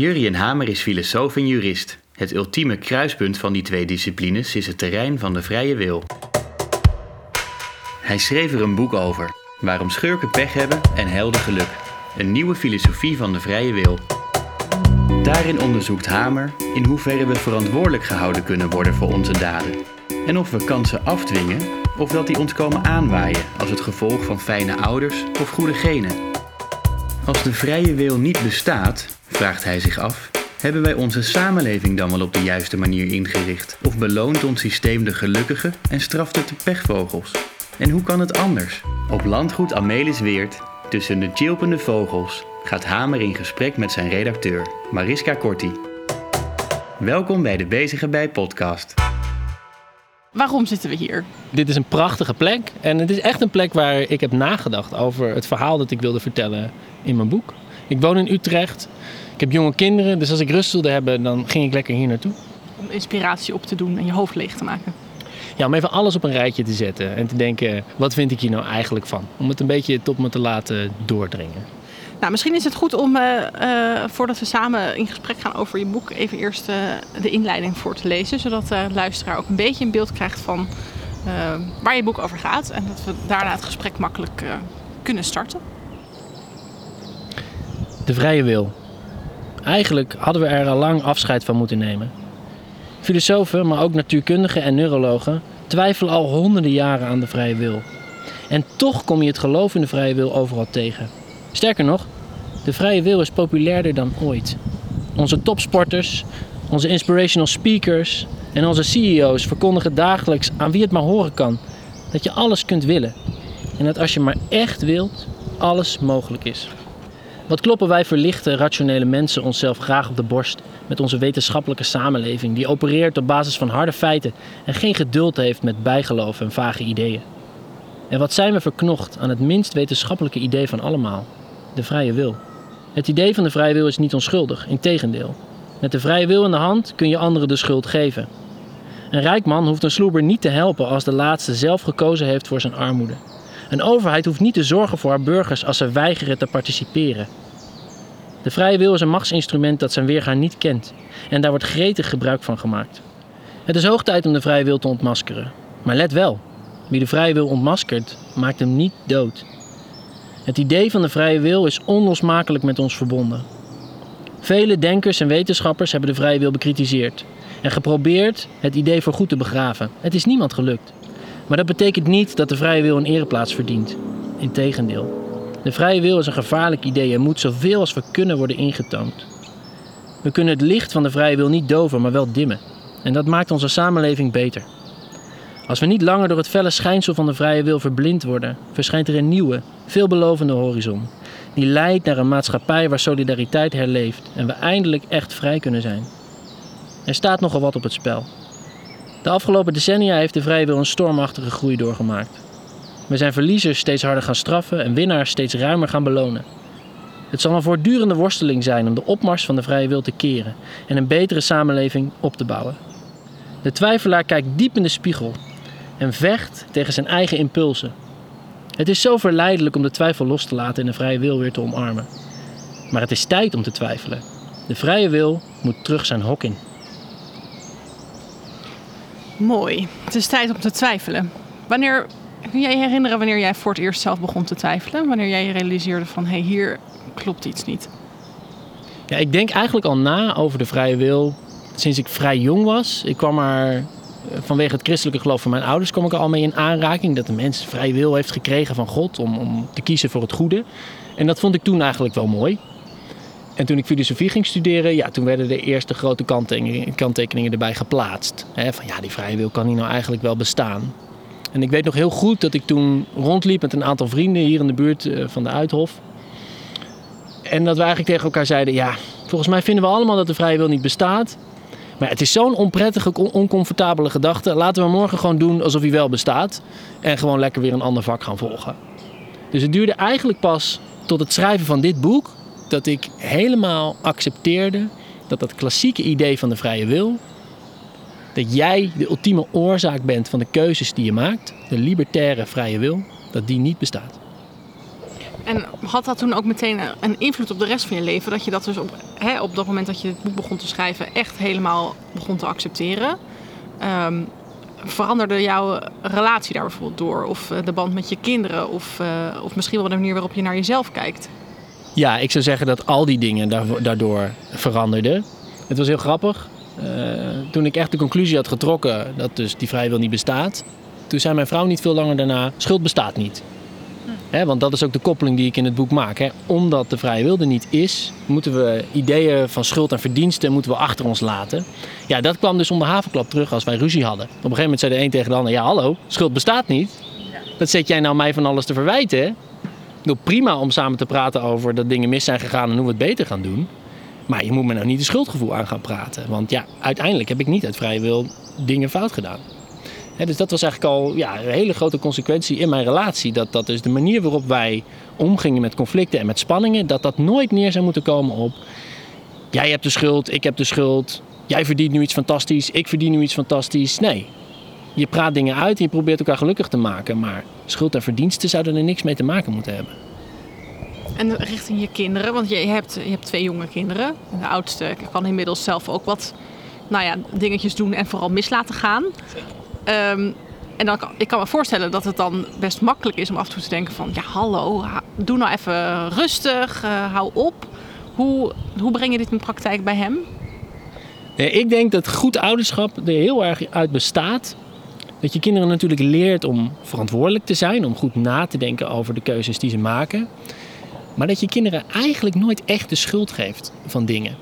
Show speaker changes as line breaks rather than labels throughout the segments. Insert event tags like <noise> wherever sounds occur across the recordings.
Jurien Hamer is filosoof en jurist. Het ultieme kruispunt van die twee disciplines is het terrein van de vrije wil. Hij schreef er een boek over, waarom schurken pech hebben en helden geluk. Een nieuwe filosofie van de vrije wil. Daarin onderzoekt Hamer in hoeverre we verantwoordelijk gehouden kunnen worden voor onze daden. En of we kansen afdwingen of dat die ons komen aanwaaien als het gevolg van fijne ouders of goede genen. Als de vrije wil niet bestaat, vraagt hij zich af, hebben wij onze samenleving dan wel op de juiste manier ingericht? Of beloont ons systeem de gelukkige en straft het de pechvogels? En hoe kan het anders? Op landgoed Amelisweert, tussen de chilpende vogels, gaat Hamer in gesprek met zijn redacteur, Mariska Korti. Welkom bij de Bezige Bij podcast.
Waarom zitten we hier?
Dit is een prachtige plek en het is echt een plek waar ik heb nagedacht over het verhaal dat ik wilde vertellen in mijn boek. Ik woon in Utrecht, ik heb jonge kinderen, dus als ik rust wilde hebben, dan ging ik lekker hier naartoe.
Om inspiratie op te doen en je hoofd leeg te maken.
Ja, om even alles op een rijtje te zetten en te denken, wat vind ik hier nou eigenlijk van? Om het een beetje tot me te laten doordringen.
Nou, misschien is het goed om, uh, uh, voordat we samen in gesprek gaan over je boek, even eerst uh, de inleiding voor te lezen. Zodat de luisteraar ook een beetje een beeld krijgt van waar je boek over gaat. En dat we daarna het gesprek makkelijk kunnen starten.
De vrije wil. Eigenlijk hadden we er al lang afscheid van moeten nemen. Filosofen, maar ook natuurkundigen en neurologen twijfelen al honderden jaren aan de vrije wil. En toch kom je het geloof in de vrije wil overal tegen. Sterker nog, de vrije wil is populairder dan ooit. Onze topsporters, onze inspirational speakers en onze CEO's verkondigen dagelijks aan wie het maar horen kan dat je alles kunt willen. En dat als je maar echt wilt, alles mogelijk is. Wat kloppen wij verlichte, rationele mensen onszelf graag op de borst met onze wetenschappelijke samenleving die opereert op basis van harde feiten en geen geduld heeft met bijgeloof en vage ideeën. En wat zijn we verknocht aan het minst wetenschappelijke idee van allemaal, de vrije wil. Het idee van de vrije wil is niet onschuldig, integendeel. Met de vrije wil in de hand kun je anderen de schuld geven. Een rijk man hoeft een sloeber niet te helpen als de laatste zelf gekozen heeft voor zijn armoede. Een overheid hoeft niet te zorgen voor haar burgers als ze weigeren te participeren. De vrije wil is een machtsinstrument dat zijn weergaar niet kent en daar wordt gretig gebruik van gemaakt. Het is hoog tijd om de vrije wil te ontmaskeren. Maar let wel, wie de vrije wil ontmaskert, maakt hem niet dood. Het idee van de vrije wil is onlosmakelijk met ons verbonden. Vele denkers en wetenschappers hebben de vrije wil bekritiseerd en geprobeerd het idee voor goed te begraven. Het is niemand gelukt. Maar dat betekent niet dat de vrije wil een ereplaats verdient. Integendeel. De vrije wil is een gevaarlijk idee en moet zoveel als we kunnen worden ingetoond. We kunnen het licht van de vrije wil niet doven, maar wel dimmen. En dat maakt onze samenleving beter. Als we niet langer door het felle schijnsel van de vrije wil verblind worden, verschijnt er een nieuwe, veelbelovende horizon. Die leidt naar een maatschappij waar solidariteit herleeft en we eindelijk echt vrij kunnen zijn. Er staat nogal wat op het spel. De afgelopen decennia heeft de vrije wil een stormachtige groei doorgemaakt. We zijn verliezers steeds harder gaan straffen en winnaars steeds ruimer gaan belonen. Het zal een voortdurende worsteling zijn om de opmars van de vrije wil te keren en een betere samenleving op te bouwen. De twijfelaar kijkt diep in de spiegel en vecht tegen zijn eigen impulsen. Het is zo verleidelijk om de twijfel los te laten en de vrije wil weer te omarmen. Maar het is tijd om te twijfelen. De vrije wil moet terug zijn hok in.
Mooi. Het is tijd om te twijfelen. Wanneer kun jij je herinneren wanneer jij voor het eerst zelf begon te twijfelen? Wanneer jij realiseerde van hé, hey, hier klopt iets niet?
Ja, ik denk eigenlijk al na over de vrije wil sinds ik vrij jong was. Ik kwam er vanwege het christelijke geloof van mijn ouders kwam ik al mee in aanraking. Dat de mens vrije wil heeft gekregen van God om, om te kiezen voor het goede. En dat vond ik toen eigenlijk wel mooi. En toen ik filosofie ging studeren, ja, toen werden de eerste grote kanttekeningen, kanttekeningen erbij geplaatst. van ja, die vrije wil kan hier nou eigenlijk wel bestaan. En ik weet nog heel goed dat ik toen rondliep met een aantal vrienden hier in de buurt eh, van de Uithof. En dat we eigenlijk tegen elkaar zeiden: ja, volgens mij vinden we allemaal dat de vrije wil niet bestaat. Maar het is zo'n onprettige, oncomfortabele gedachte. Laten we morgen gewoon doen alsof hij wel bestaat. En gewoon lekker weer een ander vak gaan volgen. Dus het duurde eigenlijk pas tot het schrijven van dit boek dat ik helemaal accepteerde dat dat klassieke idee van de vrije wil, dat jij de ultieme oorzaak bent van de keuzes die je maakt, de libertaire vrije wil, dat die niet bestaat.
En had dat toen ook meteen een invloed op de rest van je leven? Dat je dat dus op, hè, op dat moment dat je het boek begon te schrijven echt helemaal begon te accepteren? Ehm, veranderde jouw relatie daar bijvoorbeeld door? Of eh, de band met je kinderen? Of, eh, of misschien wel de manier waarop je naar jezelf kijkt?
Ja, ik zou zeggen dat al die dingen daardoor veranderden. Het was heel grappig. Eh, toen ik echt de conclusie had getrokken dat dus die vrije wil niet bestaat, toen zei mijn vrouw niet veel langer daarna: schuld bestaat niet. Hè, want dat is ook de koppeling die ik in het boek maak. Hè. Omdat de vrije wil er niet is, moeten we ideeën van schuld en verdiensten moeten we achter ons laten. Ja, dat kwam dus onder havenklap terug als wij ruzie hadden. Op een gegeven moment zei de een tegen de ander: Ja, hallo, schuld bestaat niet. Dat zet jij nou mij van alles te verwijten. Hè? Ik bedoel, prima om samen te praten over dat dingen mis zijn gegaan en hoe we het beter gaan doen. Maar je moet me nou niet een schuldgevoel aan gaan praten. Want ja, uiteindelijk heb ik niet uit vrije wil dingen fout gedaan. Dus dat was eigenlijk al ja, een hele grote consequentie in mijn relatie. Dat, dat dus de manier waarop wij omgingen met conflicten en met spanningen, dat dat nooit neer zou moeten komen op. Jij hebt de schuld, ik heb de schuld. Jij verdient nu iets fantastisch, ik verdien nu iets fantastisch. Nee. Je praat dingen uit en je probeert elkaar gelukkig te maken. Maar schuld en verdiensten zouden er niks mee te maken moeten hebben.
En richting je kinderen, want je hebt, je hebt twee jonge kinderen. De oudste kan inmiddels zelf ook wat nou ja, dingetjes doen en vooral mis laten gaan. Ehm, en dan ik kan me voorstellen dat het dan best makkelijk is om af en toe te denken van... ja, hallo, ha- doe nou even rustig, eh, hou op. Hoe, hoe breng je dit in praktijk bij hem?
Eh, Ik denk dat goed ouderschap er heel erg uit bestaat. Dat je kinderen natuurlijk leert om verantwoordelijk te zijn, om goed na te denken over de keuzes die ze maken. Maar dat je kinderen eigenlijk nooit echt de schuld geeft van dingen.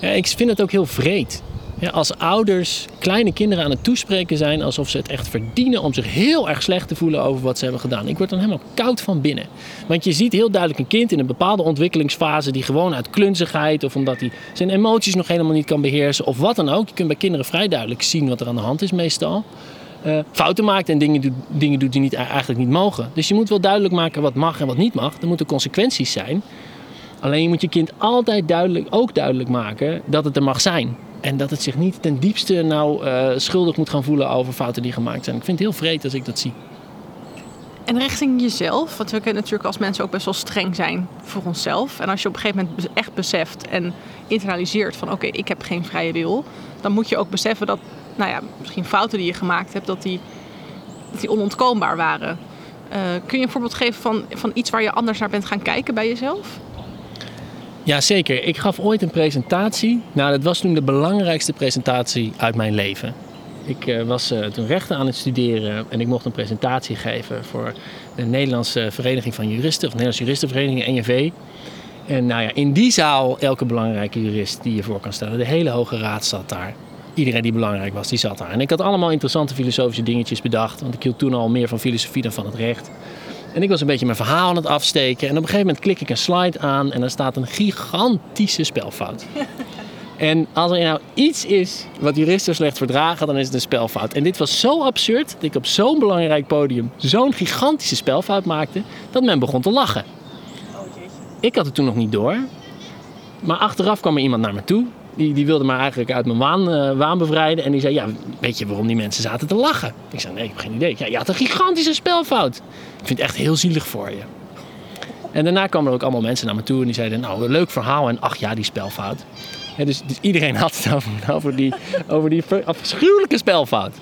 Ja, Ik vind het ook heel vreed. Ja, als ouders kleine kinderen aan het toespreken zijn alsof ze het echt verdienen om zich heel erg slecht te voelen over wat ze hebben gedaan. Ik word dan helemaal koud van binnen. Want je ziet heel duidelijk een kind in een bepaalde ontwikkelingsfase die gewoon uit klunzigheid of omdat hij zijn emoties nog helemaal niet kan beheersen of wat dan ook. Je kunt bij kinderen vrij duidelijk zien wat er aan de hand is meestal. Eh, fouten maakt en dingen doet, dingen doet die niet, eigenlijk niet mogen. Dus je moet wel duidelijk maken wat mag en wat niet mag. Er moeten consequenties zijn. Alleen je moet je kind altijd duidelijk, ook duidelijk maken dat het er mag zijn. En dat het zich niet ten diepste nou eh, schuldig moet gaan voelen over fouten die gemaakt zijn. Ik vind het heel vreed als ik dat zie.
En richting jezelf, want we kunnen natuurlijk als mensen ook best wel streng zijn voor onszelf. En als je op een gegeven moment echt beseft en internaliseert van oké, ik heb geen vrije wil, dan moet je ook beseffen dat, nou ja, misschien fouten die je gemaakt hebt, dat die, dat die onontkoombaar waren. Eh, kun je een voorbeeld geven van, van iets waar je anders naar bent gaan kijken bij jezelf?
Ja, zeker. Ik gaf ooit een presentatie. Nou, dat was toen de belangrijkste presentatie uit mijn leven. Ik eh, was eh, toen rechten aan het studeren en ik mocht een presentatie geven voor de Nederlandse Vereniging van Juristen, of Nederlandse Juristenvereniging, NJV. En nou ja, in die zaal elke belangrijke jurist die je voor kan stellen. De hele Hoge Raad zat daar. Iedereen die belangrijk was, die zat daar. En ik had allemaal interessante filosofische dingetjes bedacht, want ik hield toen al meer van filosofie dan van het recht. En ik was een beetje mijn verhaal aan het afsteken. En op een gegeven moment klik ik een slide aan en daar staat een gigantische spelfout. <laughs> En als er nou iets is wat juristen slecht verdragen, dan is het een spelfout. En dit was zo absurd dat ik op zo'n belangrijk podium zo'n gigantische spelfout maakte, dat men begon te lachen. Ik had het toen nog niet door. Maar achteraf kwam er iemand naar me toe. Die, die wilde me eigenlijk uit mijn waan, eh, waan bevrijden. En die zei, ja, weet je waarom die mensen zaten te lachen? Ik zei, nee, ik heb geen idee. Ja, je had een gigantische spelfout. Ik vind het echt heel zielig voor je. En daarna kwamen er ook allemaal mensen naar me toe en die zeiden, nou, leuk verhaal. En ach ja, die spelfout. Dus, dus iedereen had het over, over die, over die afschuwelijke spelfout.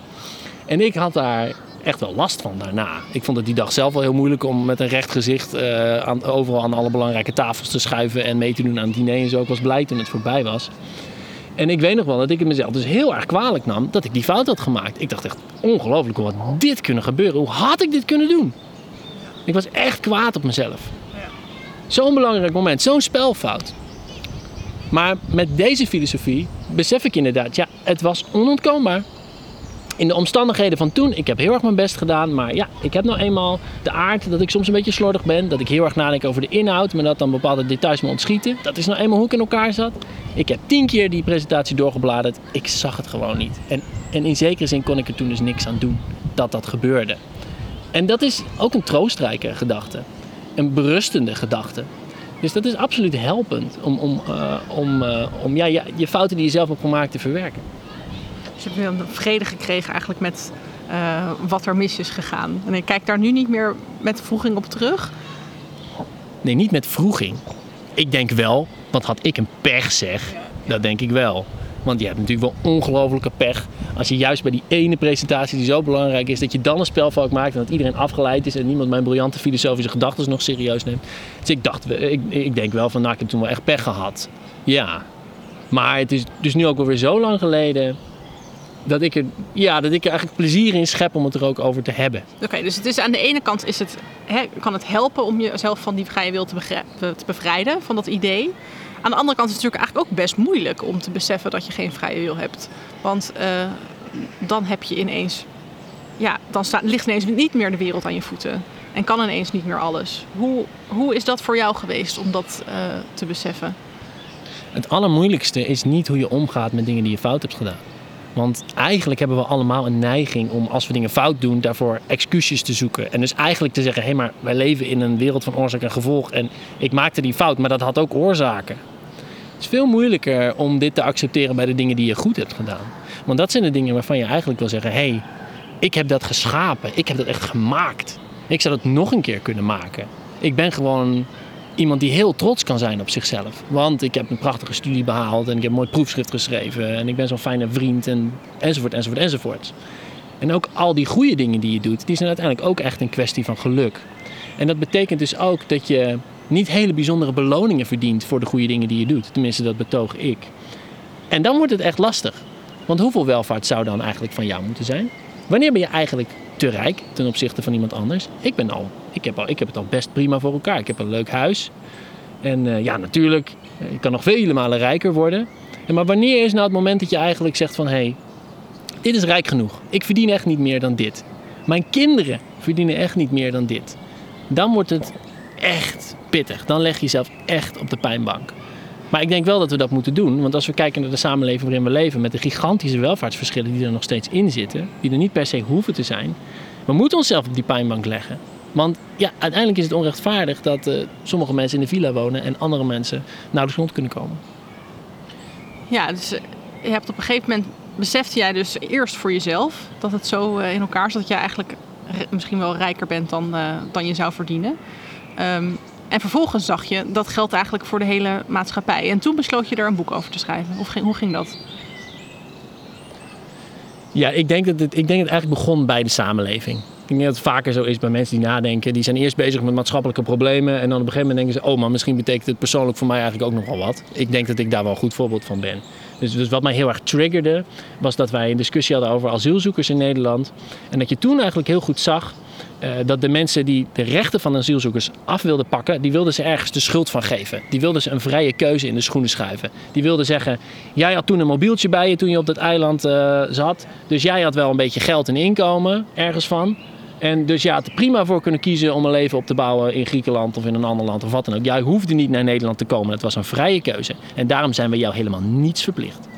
En ik had daar echt wel last van daarna. Ik vond het die dag zelf wel heel moeilijk om met een recht gezicht eh, overal aan alle belangrijke tafels te schuiven en mee te doen aan het diner en zo. Ik was blij toen het voorbij was. En ik weet nog wel dat ik het mezelf dus heel erg kwalijk nam dat ik die fout had gemaakt. Ik dacht echt ongelooflijk hoe had dit kunnen gebeuren? Hoe had ik dit kunnen doen? Ik was echt kwaad op mezelf. Zo'n belangrijk moment, zo'n spelfout. Maar met deze filosofie besef ik inderdaad, ja, het was onontkoombaar. In de omstandigheden van toen, ik heb heel erg mijn best gedaan, maar ja, ik heb nou eenmaal de aard dat ik soms een beetje slordig ben, dat ik heel erg nadenk over de inhoud, maar dat dan bepaalde details me ontschieten. Dat is nou eenmaal hoe ik in elkaar zat. Ik heb tien keer die presentatie doorgebladerd, ik zag het gewoon niet. En, en in zekere zin kon ik er toen dus niks aan doen dat dat gebeurde. En dat is ook een troostrijke gedachte, een berustende gedachte. Dus dat is absoluut helpend om, om, eh, om, eh, om ja, je, je fouten die je zelf hebt gemaakt te verwerken.
Dus weer een vrede gekregen eigenlijk met eh, wat er mis is gegaan. En ik kijk daar nu niet meer met voeging op terug.
Nee, niet met vroeging. Ik denk wel, want had ik een pech zeg, dat denk ik wel. Want je hebt natuurlijk wel ongelofelijke pech. Als je juist bij die ene presentatie die zo belangrijk is, dat je dan een spelfout maakt en dat iedereen afgeleid is en niemand mijn briljante filosofische gedachten nog serieus neemt. Dus ik dacht, ik, ik denk wel van, nou, ik heb toen wel echt pech gehad. Ja. Maar het is dus nu ook alweer zo lang geleden dat ik er, ja, dat ik er eigenlijk plezier in schep om het er ook over te hebben.
Oké, dus het is aan de ene kant is het, hè, kan het helpen om jezelf van die vrije wil te, te bevrijden, van dat idee. Aan de andere kant is het natuurlijk eigenlijk ook best moeilijk om te beseffen dat je geen vrije wil hebt. Want uh, dan heb je ineens, ja, dan staat, ligt ineens niet meer de wereld aan je voeten. En kan ineens niet meer alles. Hoe, hoe is dat voor jou geweest om dat uh, te beseffen?
Het allermoeilijkste is niet hoe je omgaat met dingen die je fout hebt gedaan. Want eigenlijk hebben we allemaal een neiging om als we dingen fout doen, daarvoor excuses te zoeken. En dus eigenlijk te zeggen: hé, hey, maar wij leven in een wereld van oorzaak en gevolg. En ik maakte die fout, maar dat had ook oorzaken. Het is veel moeilijker om dit te accepteren bij de dingen die je goed hebt gedaan. Want dat zijn de dingen waarvan je eigenlijk wil zeggen: hé, hey, ik heb dat geschapen, ik heb dat echt gemaakt. Ik zou dat nog een keer kunnen maken. Ik ben gewoon iemand die heel trots kan zijn op zichzelf. Want ik heb een prachtige studie behaald en ik heb een mooi proefschrift geschreven en ik ben zo'n fijne vriend en, enzovoort, enzovoort, enzovoort. En ook al die goede dingen die je doet, die zijn uiteindelijk ook echt een kwestie van geluk. En dat betekent dus ook dat je niet hele bijzondere beloningen verdient voor de goede dingen die je doet. Tenminste, dat betoog ik. En dan wordt het echt lastig. Want hoeveel welvaart zou dan eigenlijk van jou moeten zijn? Wanneer ben je eigenlijk te rijk ten opzichte van iemand anders? Ik ben al ik heb, al, ik heb het al best prima voor elkaar. Ik heb een leuk huis. En uh, ja, natuurlijk, je kan nog vele malen rijker worden. En maar wanneer is nou het moment dat je eigenlijk zegt van... hé, hey, dit is rijk genoeg. Ik verdien echt niet meer dan dit. Mijn kinderen verdienen echt niet meer dan dit. Dan wordt het echt pittig. Dan leg je jezelf echt op de pijnbank. Maar ik denk wel dat we dat moeten doen. Want als we kijken naar de samenleving waarin we leven... met de gigantische welvaartsverschillen die er nog steeds in zitten... die er niet per se hoeven te zijn... we moeten onszelf op die pijnbank leggen. Want ja, uiteindelijk is het onrechtvaardig dat uh, sommige mensen in de villa wonen en andere mensen nauwelijks rond kunnen komen.
Ja, dus uh, je hebt op een gegeven moment besefte jij dus eerst voor jezelf dat het zo uh, in elkaar zat dat jij eigenlijk misschien wel rijker bent dan, dan je zou verdienen. Um, en vervolgens zag je dat geldt eigenlijk voor de hele maatschappij. En toen besloot je er een boek over te schrijven. Of ging, hoe ging dat?
Ja, ik denk dat het, ik denk dat het eigenlijk begon bij de samenleving. Ik denk dat het vaker zo is bij mensen die nadenken. Die zijn eerst bezig met maatschappelijke problemen. En dan op een gegeven moment denken ze: oh, maar misschien betekent het persoonlijk voor mij eigenlijk ook nog wel wat. Ik denk dat ik daar wel een goed voorbeeld van ben. Dus, dus wat mij heel erg triggerde, was dat wij een discussie hadden over asielzoekers in Nederland. En dat je toen eigenlijk heel goed zag uh, dat de mensen die de rechten van asielzoekers af wilden pakken, die wilden ze ergens de schuld van geven. Die wilden ze een vrije keuze in de schoenen schuiven. Die wilden zeggen: Jij had toen een mobieltje bij je toen je op dat eiland uh, zat. Dus jij had wel een beetje geld en inkomen ergens van. En dus had er prima voor kunnen kiezen om een leven op te bouwen in Griekenland of in een ander land of wat dan ook. Jij hoefde niet naar Nederland te komen. Het was een vrije keuze. En daarom zijn we jou helemaal niets verplicht.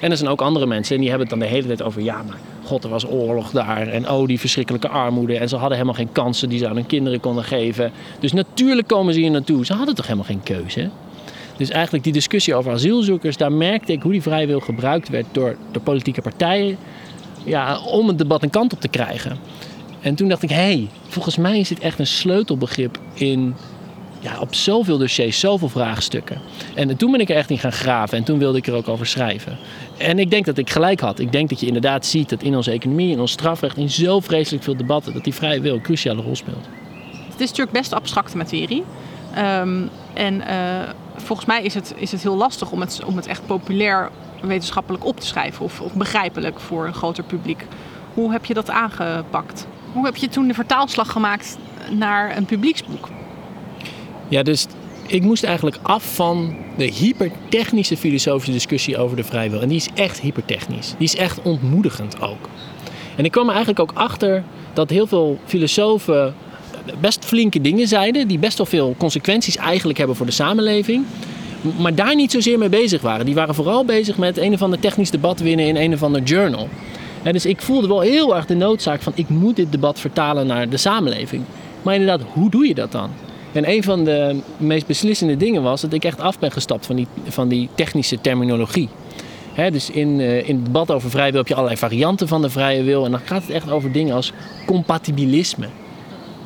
En er zijn ook andere mensen en die hebben het dan de hele tijd over... ja, maar god, er was oorlog daar en oh, die verschrikkelijke armoede. En ze hadden helemaal geen kansen die ze aan hun kinderen konden geven. Dus natuurlijk komen ze hier naartoe. Ze hadden toch helemaal geen keuze? Dus eigenlijk die discussie over asielzoekers... daar merkte ik hoe die vrijwil gebruikt werd door de politieke partijen... Ja, om het debat een kant op te krijgen. En toen dacht ik, hé, hey, volgens mij is dit echt een sleutelbegrip in ja, op zoveel dossiers, zoveel vraagstukken. En toen ben ik er echt in gaan graven en toen wilde ik er ook over schrijven. En ik denk dat ik gelijk had. Ik denk dat je inderdaad ziet dat in onze economie, in ons strafrecht, in zo vreselijk veel debatten, dat die vrije wil een cruciale rol speelt.
Het is natuurlijk best abstracte materie. Um, en uh, volgens mij is het, is het heel lastig om het, om het echt populair wetenschappelijk op te schrijven of, of begrijpelijk voor een groter publiek. Hoe heb je dat aangepakt? Hoe heb je toen de vertaalslag gemaakt naar een publieksboek?
Ja, dus ik moest eigenlijk af van de hypertechnische filosofische discussie over de vrijwil. En die is echt hypertechnisch. Die is echt ontmoedigend ook. En ik kwam er eigenlijk ook achter dat heel veel filosofen best flinke dingen zeiden, die best wel veel consequenties eigenlijk hebben voor de samenleving. Maar daar niet zozeer mee bezig waren. Die waren vooral bezig met een of ander technisch debat winnen in een of ander journal. Dus ik voelde wel heel erg de noodzaak van ik moet dit debat vertalen naar de samenleving. Maar inderdaad, hoe doe je dat dan? En een van de meest beslissende dingen was dat ik echt af ben gestapt van die, van die technische terminologie. dus in, uh, in het debat over vrije wil heb je allerlei varianten van de vrije wil. En dan gaat het echt over dingen als compatibilisme.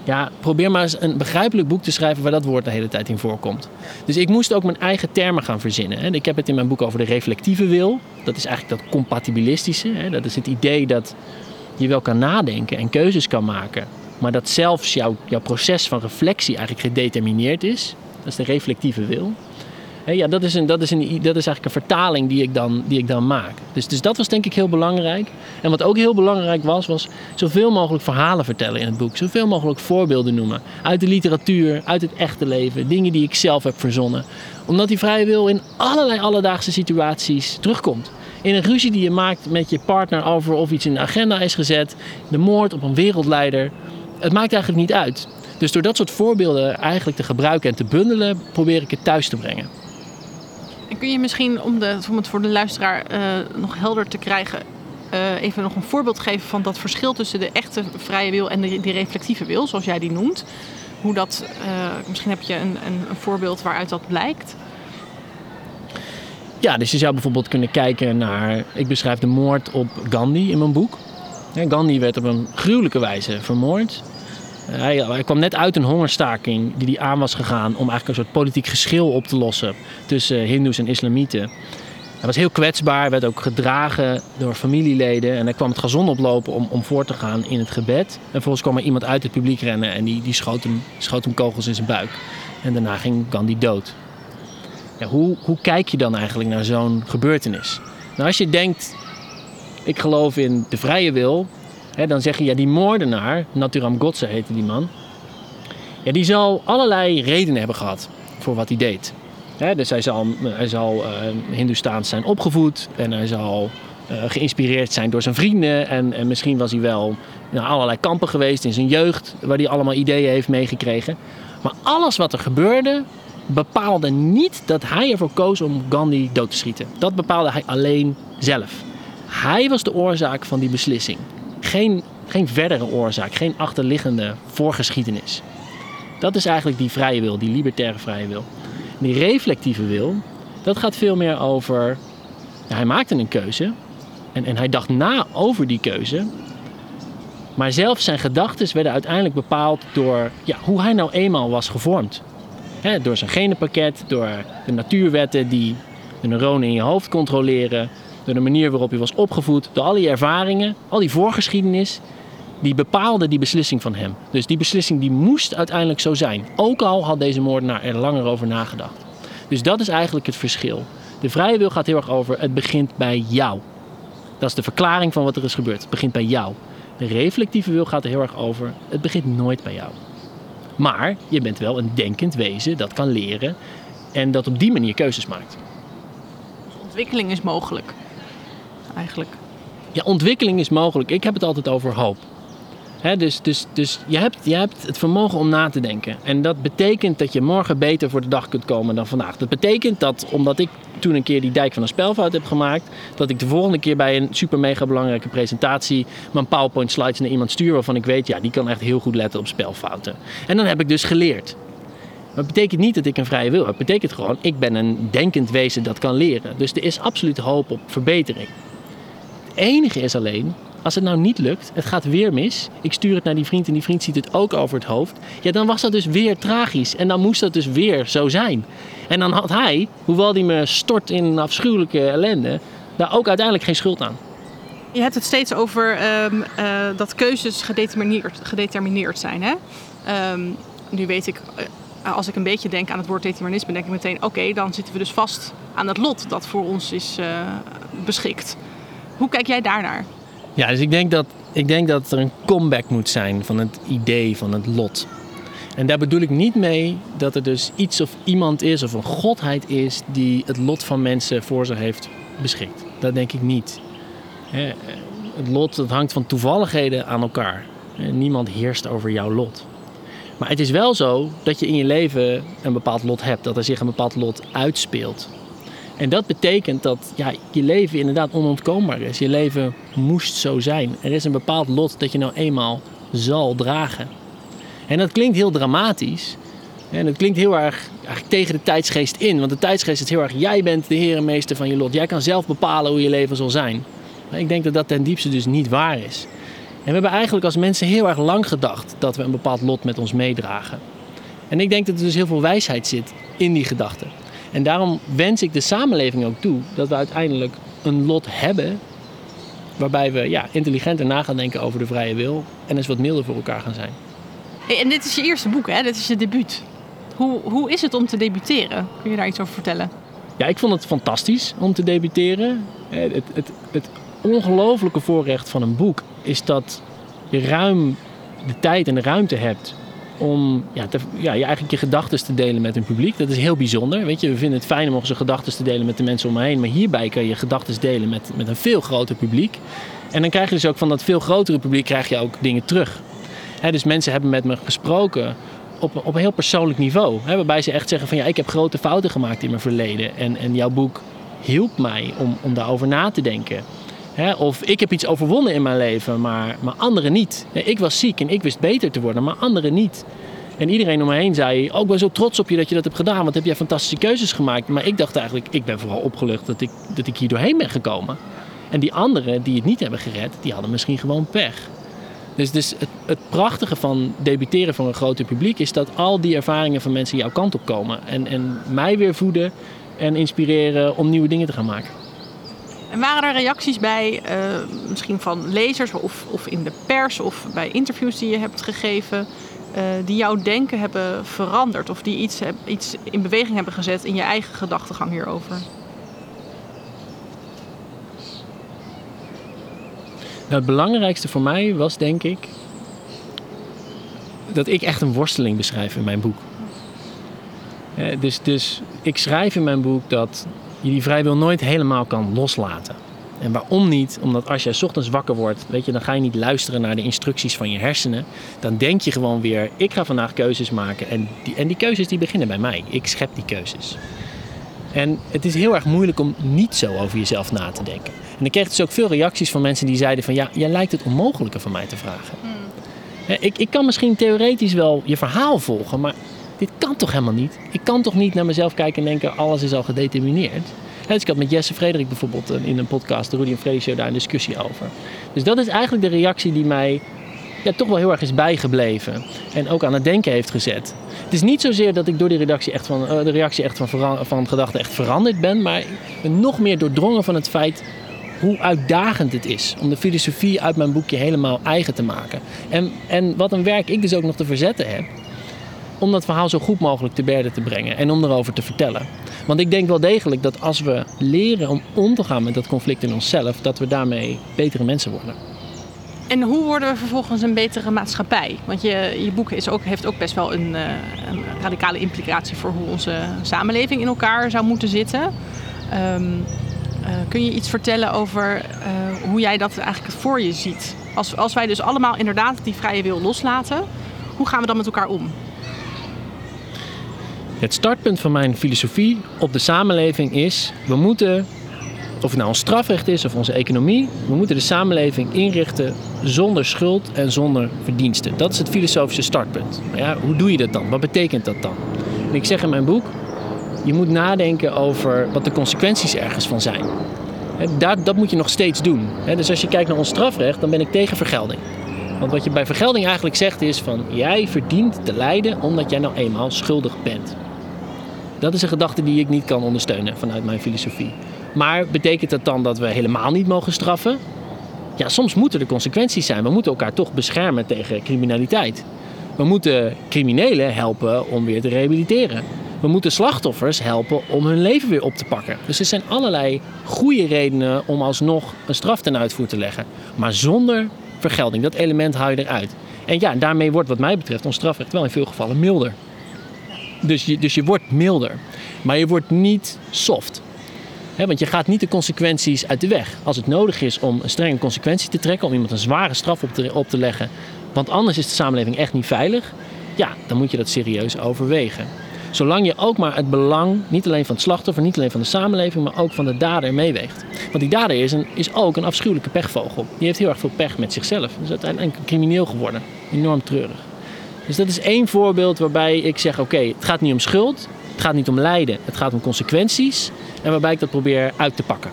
Ja, probeer maar eens een begrijpelijk boek te schrijven waar dat woord de hele tijd in voorkomt. Dus ik moest ook mijn eigen termen gaan verzinnen. hè. Ik heb het in mijn boek over de reflectieve wil. Dat is eigenlijk dat compatibilistische. hè. Dat is het idee dat je wel kan nadenken en keuzes kan maken. Maar dat zelfs jouw, jouw proces van reflectie eigenlijk gedetermineerd is. Dat is de reflectieve wil. Ja, dat is, een, dat, is een, dat is eigenlijk een vertaling die ik dan, die ik dan maak. Dus, dus dat was denk ik heel belangrijk. En wat ook heel belangrijk was, was zoveel mogelijk verhalen vertellen in het boek. Zoveel mogelijk voorbeelden noemen. Uit de literatuur, uit het echte leven. Dingen die ik zelf heb verzonnen. Omdat die vrije wil in allerlei alledaagse situaties terugkomt. In een ruzie die je maakt met je partner over of iets in de agenda is gezet. De moord op een wereldleider. Het maakt eigenlijk niet uit. Dus door dat soort voorbeelden eigenlijk te gebruiken en te bundelen, probeer ik het thuis te brengen.
En kun je misschien, om, de, om het voor de luisteraar eh, nog helder te krijgen, eh, even nog een voorbeeld geven van dat verschil tussen de echte vrije wil en de, die reflectieve wil, zoals jij die noemt? Hoe dat, eh, misschien heb je een, een, een voorbeeld waaruit dat blijkt.
Ja, dus je zou bijvoorbeeld kunnen kijken naar. Ik beschrijf de moord op Gandhi in mijn boek. Gandhi werd op een gruwelijke wijze vermoord. Eh, Hij, kwam net uit een hongerstaking die hij aan was gegaan om eigenlijk een soort politiek geschil op te lossen tussen Hindoes en Islamieten. Hij was heel kwetsbaar, werd ook gedragen door familieleden en hij kwam het gazon oplopen om, om voor te gaan in het gebed. En vervolgens kwam er iemand uit het publiek rennen en die, die schoot, hem, schoot hem kogels in zijn buik. En daarna ging Gandhi dood. Hoe, hoe kijk je dan eigenlijk naar zo'n gebeurtenis? Nou, als je denkt, ik geloof in de vrije wil, dan zeg je, ja, die moordenaar, Naturam Godse heette die man, ja, die zal allerlei redenen hebben gehad voor wat hij deed. Dus hij zal, hij zal eh Hindoestaans zijn opgevoed en hij zal eh, geïnspireerd zijn door zijn vrienden. En, en misschien was hij wel naar allerlei kampen geweest in zijn jeugd, waar hij allemaal ideeën heeft meegekregen. Maar alles wat er gebeurde, bepaalde niet dat hij ervoor koos om Gandhi dood te schieten. Dat bepaalde hij alleen zelf. Hij was de oorzaak van die beslissing. Geen, geen verdere oorzaak, geen achterliggende voorgeschiedenis. Dat is eigenlijk die vrije wil, die libertaire vrije wil. Die reflectieve wil, dat gaat veel meer over. ja, hij maakte een keuze en, en hij dacht na over die keuze. Maar zelfs zijn gedachten werden uiteindelijk bepaald door ja, hoe hij nou eenmaal was gevormd. Door zijn genenpakket, door de natuurwetten die de neuronen in je hoofd controleren, door de manier waarop je was opgevoed, door al die ervaringen, al die voorgeschiedenis, die bepaalde die beslissing van hem. Dus die beslissing die moest uiteindelijk zo zijn. Ook al had deze moordenaar er langer over nagedacht. Dus dat is eigenlijk het verschil. De vrije wil gaat heel erg over het begint bij jou. Dat is de verklaring van wat er is gebeurd. Het begint bij jou. De reflectieve wil gaat er heel erg over het begint nooit bij jou. Maar je bent wel een denkend wezen dat kan leren en dat op die manier keuzes maakt.
Ontwikkeling is mogelijk, eigenlijk.
Ja, ontwikkeling is mogelijk. Ik heb het altijd over hoop. Dus dus, dus je, hebt, je hebt het vermogen om na te denken. En dat betekent dat je morgen beter voor de dag kunt komen dan vandaag. Dat betekent dat omdat ik toen een keer die dijk van een spelfout heb gemaakt, dat ik de volgende keer bij een super mega belangrijke presentatie mijn PowerPoint slides naar iemand stuur waarvan ik weet, ja, die kan echt heel goed letten op spelfouten. En dan heb ik dus geleerd. Maar het betekent niet dat ik een vrije wil heb. Het betekent gewoon, ik ben een denkend wezen dat kan leren. Dus er is absoluut hoop op verbetering. Enige is alleen, als het nou niet lukt, het gaat weer mis. Ik stuur het naar die vriend en die vriend ziet het ook over het hoofd. Ja, dan was dat dus weer tragisch. En dan moest dat dus weer zo zijn. En dan had hij, hoewel hij me stort in een afschuwelijke ellende, daar ook uiteindelijk geen schuld aan.
Je hebt het steeds over ehm, eh, dat keuzes gedetermineerd, zijn. Hè? Ehm, nu weet ik, eh, als ik een beetje denk aan het woord determinisme, denk ik meteen: oké, dan zitten we dus vast aan het lot dat voor ons is eh, beschikt. Hoe kijk jij daarnaar?
Ja, dus ik denk, dat, ik denk dat er een comeback moet zijn van het idee van het lot. En daar bedoel ik niet mee dat er dus iets of iemand is of een godheid is die het lot van mensen voor zich heeft beschikt. Dat denk ik niet. Het lot dat hangt van toevalligheden aan elkaar. Niemand heerst over jouw lot. Maar het is wel zo dat je in je leven een bepaald lot hebt, dat er zich een bepaald lot uitspeelt. En dat betekent dat ja, je leven inderdaad onontkoombaar is. Je leven moest zo zijn. Er is een bepaald lot dat je nou eenmaal zal dragen. En dat klinkt heel dramatisch. En dat klinkt heel erg tegen de tijdsgeest in. Want de tijdsgeest is heel erg, jij bent de heer en meester van je lot. Jij kan zelf bepalen hoe je leven zal zijn. Maar ik denk dat dat ten diepste dus niet waar is. En we hebben eigenlijk als mensen heel erg lang gedacht dat we een bepaald lot met ons meedragen. En ik denk dat er dus heel veel wijsheid zit in die gedachte. En daarom wens ik de samenleving ook toe dat we uiteindelijk een lot hebben waarbij we ja, intelligenter na gaan denken over de vrije wil en eens wat milder voor elkaar gaan zijn.
Hey, en dit is je eerste boek, hè? Dit is je debuut. Hoe, hoe is het om te debuteren? Kun je daar iets over vertellen?
Ja, ik vond het fantastisch om te debuteren. Eh, Het, het, het ongelofelijke voorrecht van een boek is dat je ruim de tijd en de ruimte hebt om ja, te, ja, je eigenlijk je gedachten te delen met een publiek. Dat is heel bijzonder. Weet je, we vinden het fijn om onze gedachten te delen met de mensen om me heen. Maar hierbij kan je gedachten delen met, met een veel groter publiek. En dan krijg je dus ook van dat veel grotere publiek krijg je ook dingen terug. Dus mensen hebben met me gesproken op, op een heel persoonlijk niveau. Waarbij ze echt zeggen van ja, ik heb grote fouten gemaakt in mijn verleden. En, en jouw boek hielp mij om, om daarover na te denken. Hè, of ik heb iets overwonnen in mijn leven, maar, maar anderen niet. Ik was ziek en ik wist beter te worden, maar anderen niet. En iedereen om me heen zei, oh ik ben zo trots op je dat je dat hebt gedaan, want heb jij fantastische keuzes gemaakt. Maar ik dacht eigenlijk, ik ben vooral opgelucht dat ik, dat ik hier doorheen ben gekomen. En die anderen die het niet hebben gered, die hadden misschien gewoon pech. Dus, dus het, het prachtige van debuteren voor een groter publiek is dat al die ervaringen van mensen jouw kant op komen. En, en mij weer voeden en inspireren om nieuwe dingen te gaan maken.
En waren er reacties bij, eh, misschien van lezers of, of in de pers of bij interviews die je hebt gegeven, eh, die jouw denken hebben veranderd of die iets, iets in beweging hebben gezet in je eigen gedachtegang hierover?
Nou, het belangrijkste voor mij was denk ik dat ik echt een worsteling beschrijf in mijn boek. Eh, dus, dus ik schrijf in mijn boek dat je die vrijwil nooit helemaal kan loslaten. En waarom niet? Omdat als jij 's ochtends wakker wordt, weet je, dan ga je niet luisteren naar de instructies van je hersenen. Dan denk je gewoon weer, ik ga vandaag keuzes maken. En die, en die keuzes die beginnen bij mij. Ik schep die keuzes. En het is heel erg moeilijk om niet zo over jezelf na te denken. En ik kreeg dus ook veel reacties van mensen die zeiden van... ja, jij lijkt het onmogelijke van mij te vragen. Hè, Ik, ik kan misschien theoretisch wel je verhaal volgen, maar dit kan toch helemaal niet? Ik kan toch niet naar mezelf kijken en denken, alles is al gedetermineerd? Hè, Dus ik had met Jesse Frederik bijvoorbeeld eh, in een podcast, de Rudy en Freddy Show, daar een discussie over. Dus dat is eigenlijk de reactie die mij ja, toch wel heel erg is bijgebleven. En ook aan het denken heeft gezet. Het is niet zozeer dat ik door die reactie echt van, eh, de reactie echt van, gedachten echt veranderd ben. Maar ben nog meer doordrongen van het feit hoe uitdagend het is om de filosofie uit mijn boekje helemaal eigen te maken. En, en wat een werk ik dus ook nog te verzetten heb. Om dat verhaal zo goed mogelijk te berden te brengen en om erover te vertellen. Want ik denk wel degelijk dat als we leren om om te gaan met dat conflict in onszelf, dat we daarmee betere mensen worden.
En hoe worden we vervolgens een betere maatschappij? Want je, je boek is ook, heeft ook best wel een, eh, een radicale implicatie voor hoe onze samenleving in elkaar zou moeten zitten. Ehm, eh, kun je iets vertellen over eh, hoe jij dat eigenlijk voor je ziet? Als, als wij dus allemaal inderdaad die vrije wil loslaten, hoe gaan we dan met elkaar om?
Het startpunt van mijn filosofie op de samenleving is: we moeten, of het nou ons strafrecht is of onze economie, we moeten de samenleving inrichten zonder schuld en zonder verdiensten. Dat is het filosofische startpunt. Maar ja, hoe doe je dat dan? Wat betekent dat dan? En ik zeg in mijn boek: je moet nadenken over wat de consequenties ergens van zijn. Dat, dat moet je nog steeds doen. Dus als je kijkt naar ons strafrecht, dan ben ik tegen vergelding. Want wat je bij vergelding eigenlijk zegt is van jij verdient te lijden omdat jij nou eenmaal schuldig bent. Dat is een gedachte die ik niet kan ondersteunen vanuit mijn filosofie. Maar betekent dat dan dat we helemaal niet mogen straffen? Ja, soms moeten er consequenties zijn. We moeten elkaar toch beschermen tegen criminaliteit. We moeten criminelen helpen om weer te rehabiliteren. We moeten slachtoffers helpen om hun leven weer op te pakken. Dus er zijn allerlei goede redenen om alsnog een straf ten uitvoer te leggen. Maar zonder vergelding. Dat element haal je eruit. En ja, daarmee wordt wat mij betreft ons strafrecht wel in veel gevallen milder. Dus je, dus je wordt milder. Maar je wordt niet soft. Want je gaat niet de consequenties uit de weg. Als het nodig is om een strenge consequentie te trekken, om iemand een zware straf op te, op te leggen, want anders is de samenleving echt niet veilig, ja, dan moet je dat serieus overwegen. Zolang je ook maar het belang, niet alleen van het slachtoffer, niet alleen van de samenleving, maar ook van de dader meeweegt. Want die dader is, een, is ook een afschuwelijke pechvogel. Die heeft heel erg veel pech met zichzelf. Dus uiteindelijk crimineel geworden. Enorm treurig. Dus dat is één voorbeeld waarbij ik zeg: oké, het gaat niet om schuld, het gaat niet om lijden, het gaat om consequenties. En waarbij ik dat probeer uit te pakken.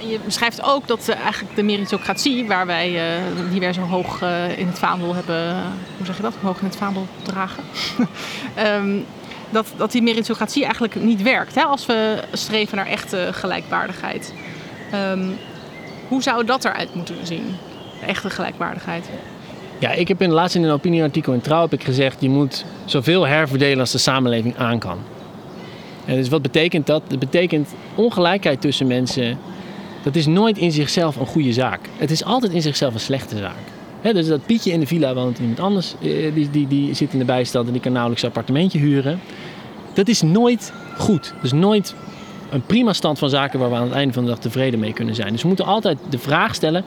En je beschrijft ook dat uh, eigenlijk de meritocratie, waar wij, uh, die wij zo hoog uh, in het vaandel hebben, hoe zeg je dat, hoog in het vaandel dragen, um, <laughs> dat, dat die meritocratie eigenlijk niet werkt hè, als we streven naar echte gelijkwaardigheid. Um, hoe zou dat eruit moeten zien, echte gelijkwaardigheid?
Ja, ik heb in laatst in een opinieartikel in Trouw heb ik gezegd... je moet zoveel herverdelen als de samenleving aan kan. En dus wat betekent dat? Dat betekent ongelijkheid tussen mensen... dat is nooit in zichzelf een goede zaak. Het is altijd in zichzelf een slechte zaak. Dus dat Pietje in de villa woont iemand anders... Eh, die, die, die zit in de bijstand en die kan nauwelijks een appartementje huren... dat is nooit goed. Dus nooit een prima stand van zaken... waar we aan het einde van de dag tevreden mee kunnen zijn. Dus we moeten altijd de vraag stellen...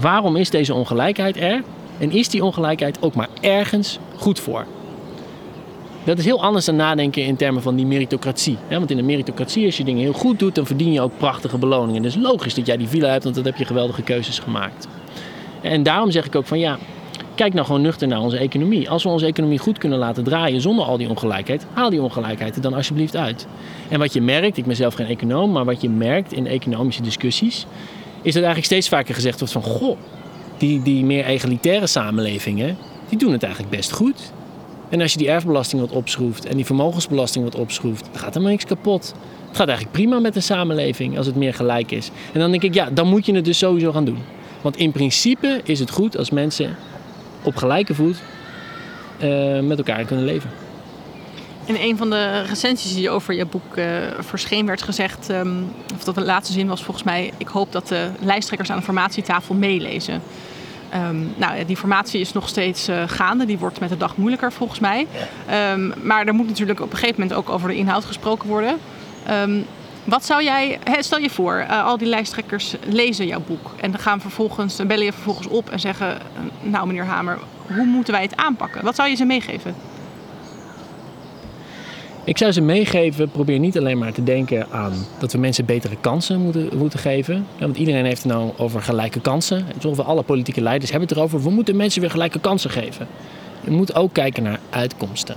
waarom is deze ongelijkheid er... En is die ongelijkheid ook maar ergens goed voor? Dat is heel anders dan nadenken in termen van die meritocratie. Want in de meritocratie, als je dingen heel goed doet, dan verdien je ook prachtige beloningen. Dus logisch dat jij die villa hebt, want dan heb je geweldige keuzes gemaakt. En daarom zeg ik ook van ja, kijk nou gewoon nuchter naar onze economie. Als we onze economie goed kunnen laten draaien zonder al die ongelijkheid, haal die ongelijkheid er dan alsjeblieft uit. En wat je merkt, ik ben zelf geen econoom, maar wat je merkt in economische discussies, is dat eigenlijk steeds vaker gezegd wordt van goh, die, die meer egalitaire samenlevingen, die doen het eigenlijk best goed. En als je die erfbelasting wat opschroeft en die vermogensbelasting wat opschroeft, dan gaat helemaal niks kapot. Het gaat eigenlijk prima met de samenleving als het meer gelijk is. En dan denk ik, ja, dan moet je het dus sowieso gaan doen. Want in principe is het goed als mensen op gelijke voet uh, met elkaar kunnen leven.
In een van de recensies die over je boek uh, verscheen werd gezegd, um, of dat de laatste zin was volgens mij, ik hoop dat de lijsttrekkers aan de formatietafel meelezen. Um, nou, die formatie is nog steeds uh, gaande. Die wordt met de dag moeilijker volgens mij. Um, maar er moet natuurlijk op een gegeven moment ook over de inhoud gesproken worden. Um, wat zou jij, stel je voor, uh, al die lijsttrekkers lezen jouw boek. En dan gaan vervolgens, dan bellen je vervolgens op en zeggen: Nou, meneer Hamer, hoe moeten wij het aanpakken? Wat zou je ze meegeven?
Ik zou ze meegeven, probeer niet alleen maar te denken aan dat we mensen betere kansen moeten, moeten geven. Ja, want iedereen heeft het nou over gelijke kansen. Ongeveer alle politieke leiders hebben het erover. We moeten mensen weer gelijke kansen geven. Je moet ook kijken naar uitkomsten.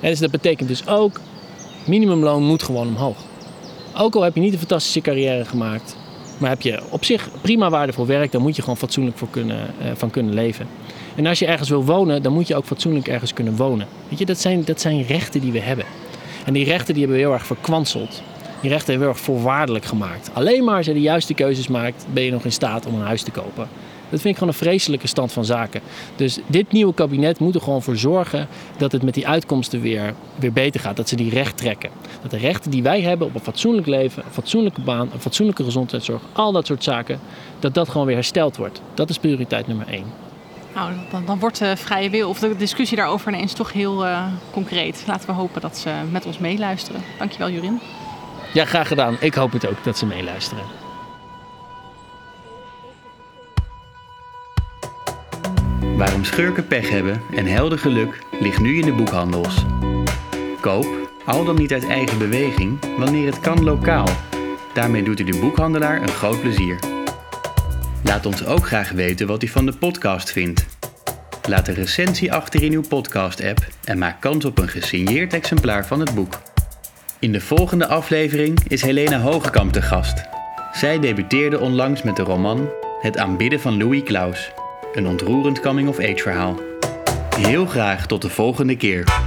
En dus dat betekent dus ook, minimumloon moet gewoon omhoog. Ook al heb je niet een fantastische carrière gemaakt, maar heb je op zich prima waardevol werk, dan moet je gewoon fatsoenlijk voor kunnen, uh, van kunnen leven. En als je ergens wil wonen, dan moet je ook fatsoenlijk ergens kunnen wonen. Weet je, dat zijn, dat zijn rechten die we hebben. En die rechten die hebben we heel erg verkwanseld. Die rechten hebben we heel erg voorwaardelijk gemaakt. Alleen maar als je de juiste keuzes maakt, ben je nog in staat om een huis te kopen. Dat vind ik gewoon een vreselijke stand van zaken. Dus dit nieuwe kabinet moet er gewoon voor zorgen dat het met die uitkomsten weer, weer beter gaat. Dat ze die recht trekken. Dat de rechten die wij hebben op een fatsoenlijk leven, een fatsoenlijke baan, een fatsoenlijke gezondheidszorg, al dat soort zaken, dat dat gewoon weer hersteld wordt. Dat is prioriteit nummer één.
Nou, dan, dan wordt de vrije wil of de discussie daarover ineens toch heel uh, concreet. Laten we hopen dat ze met ons meeluisteren. Dankjewel, Jurin.
Ja, graag gedaan. Ik hoop het ook dat ze meeluisteren.
Waarom schurken pech hebben en helder geluk ligt nu in de boekhandels. Koop, al dan niet uit eigen beweging, wanneer het kan lokaal. Daarmee doet u de boekhandelaar een groot plezier. Laat ons ook graag weten wat u van de podcast vindt. Laat een recensie achter in uw podcast-app en maak kans op een gesigneerd exemplaar van het boek. In de volgende aflevering is Helena Hogekamp te gast. Zij debuteerde onlangs met de roman Het aanbidden van Louis Klaus, een ontroerend coming-of-age verhaal. Heel graag tot de volgende keer.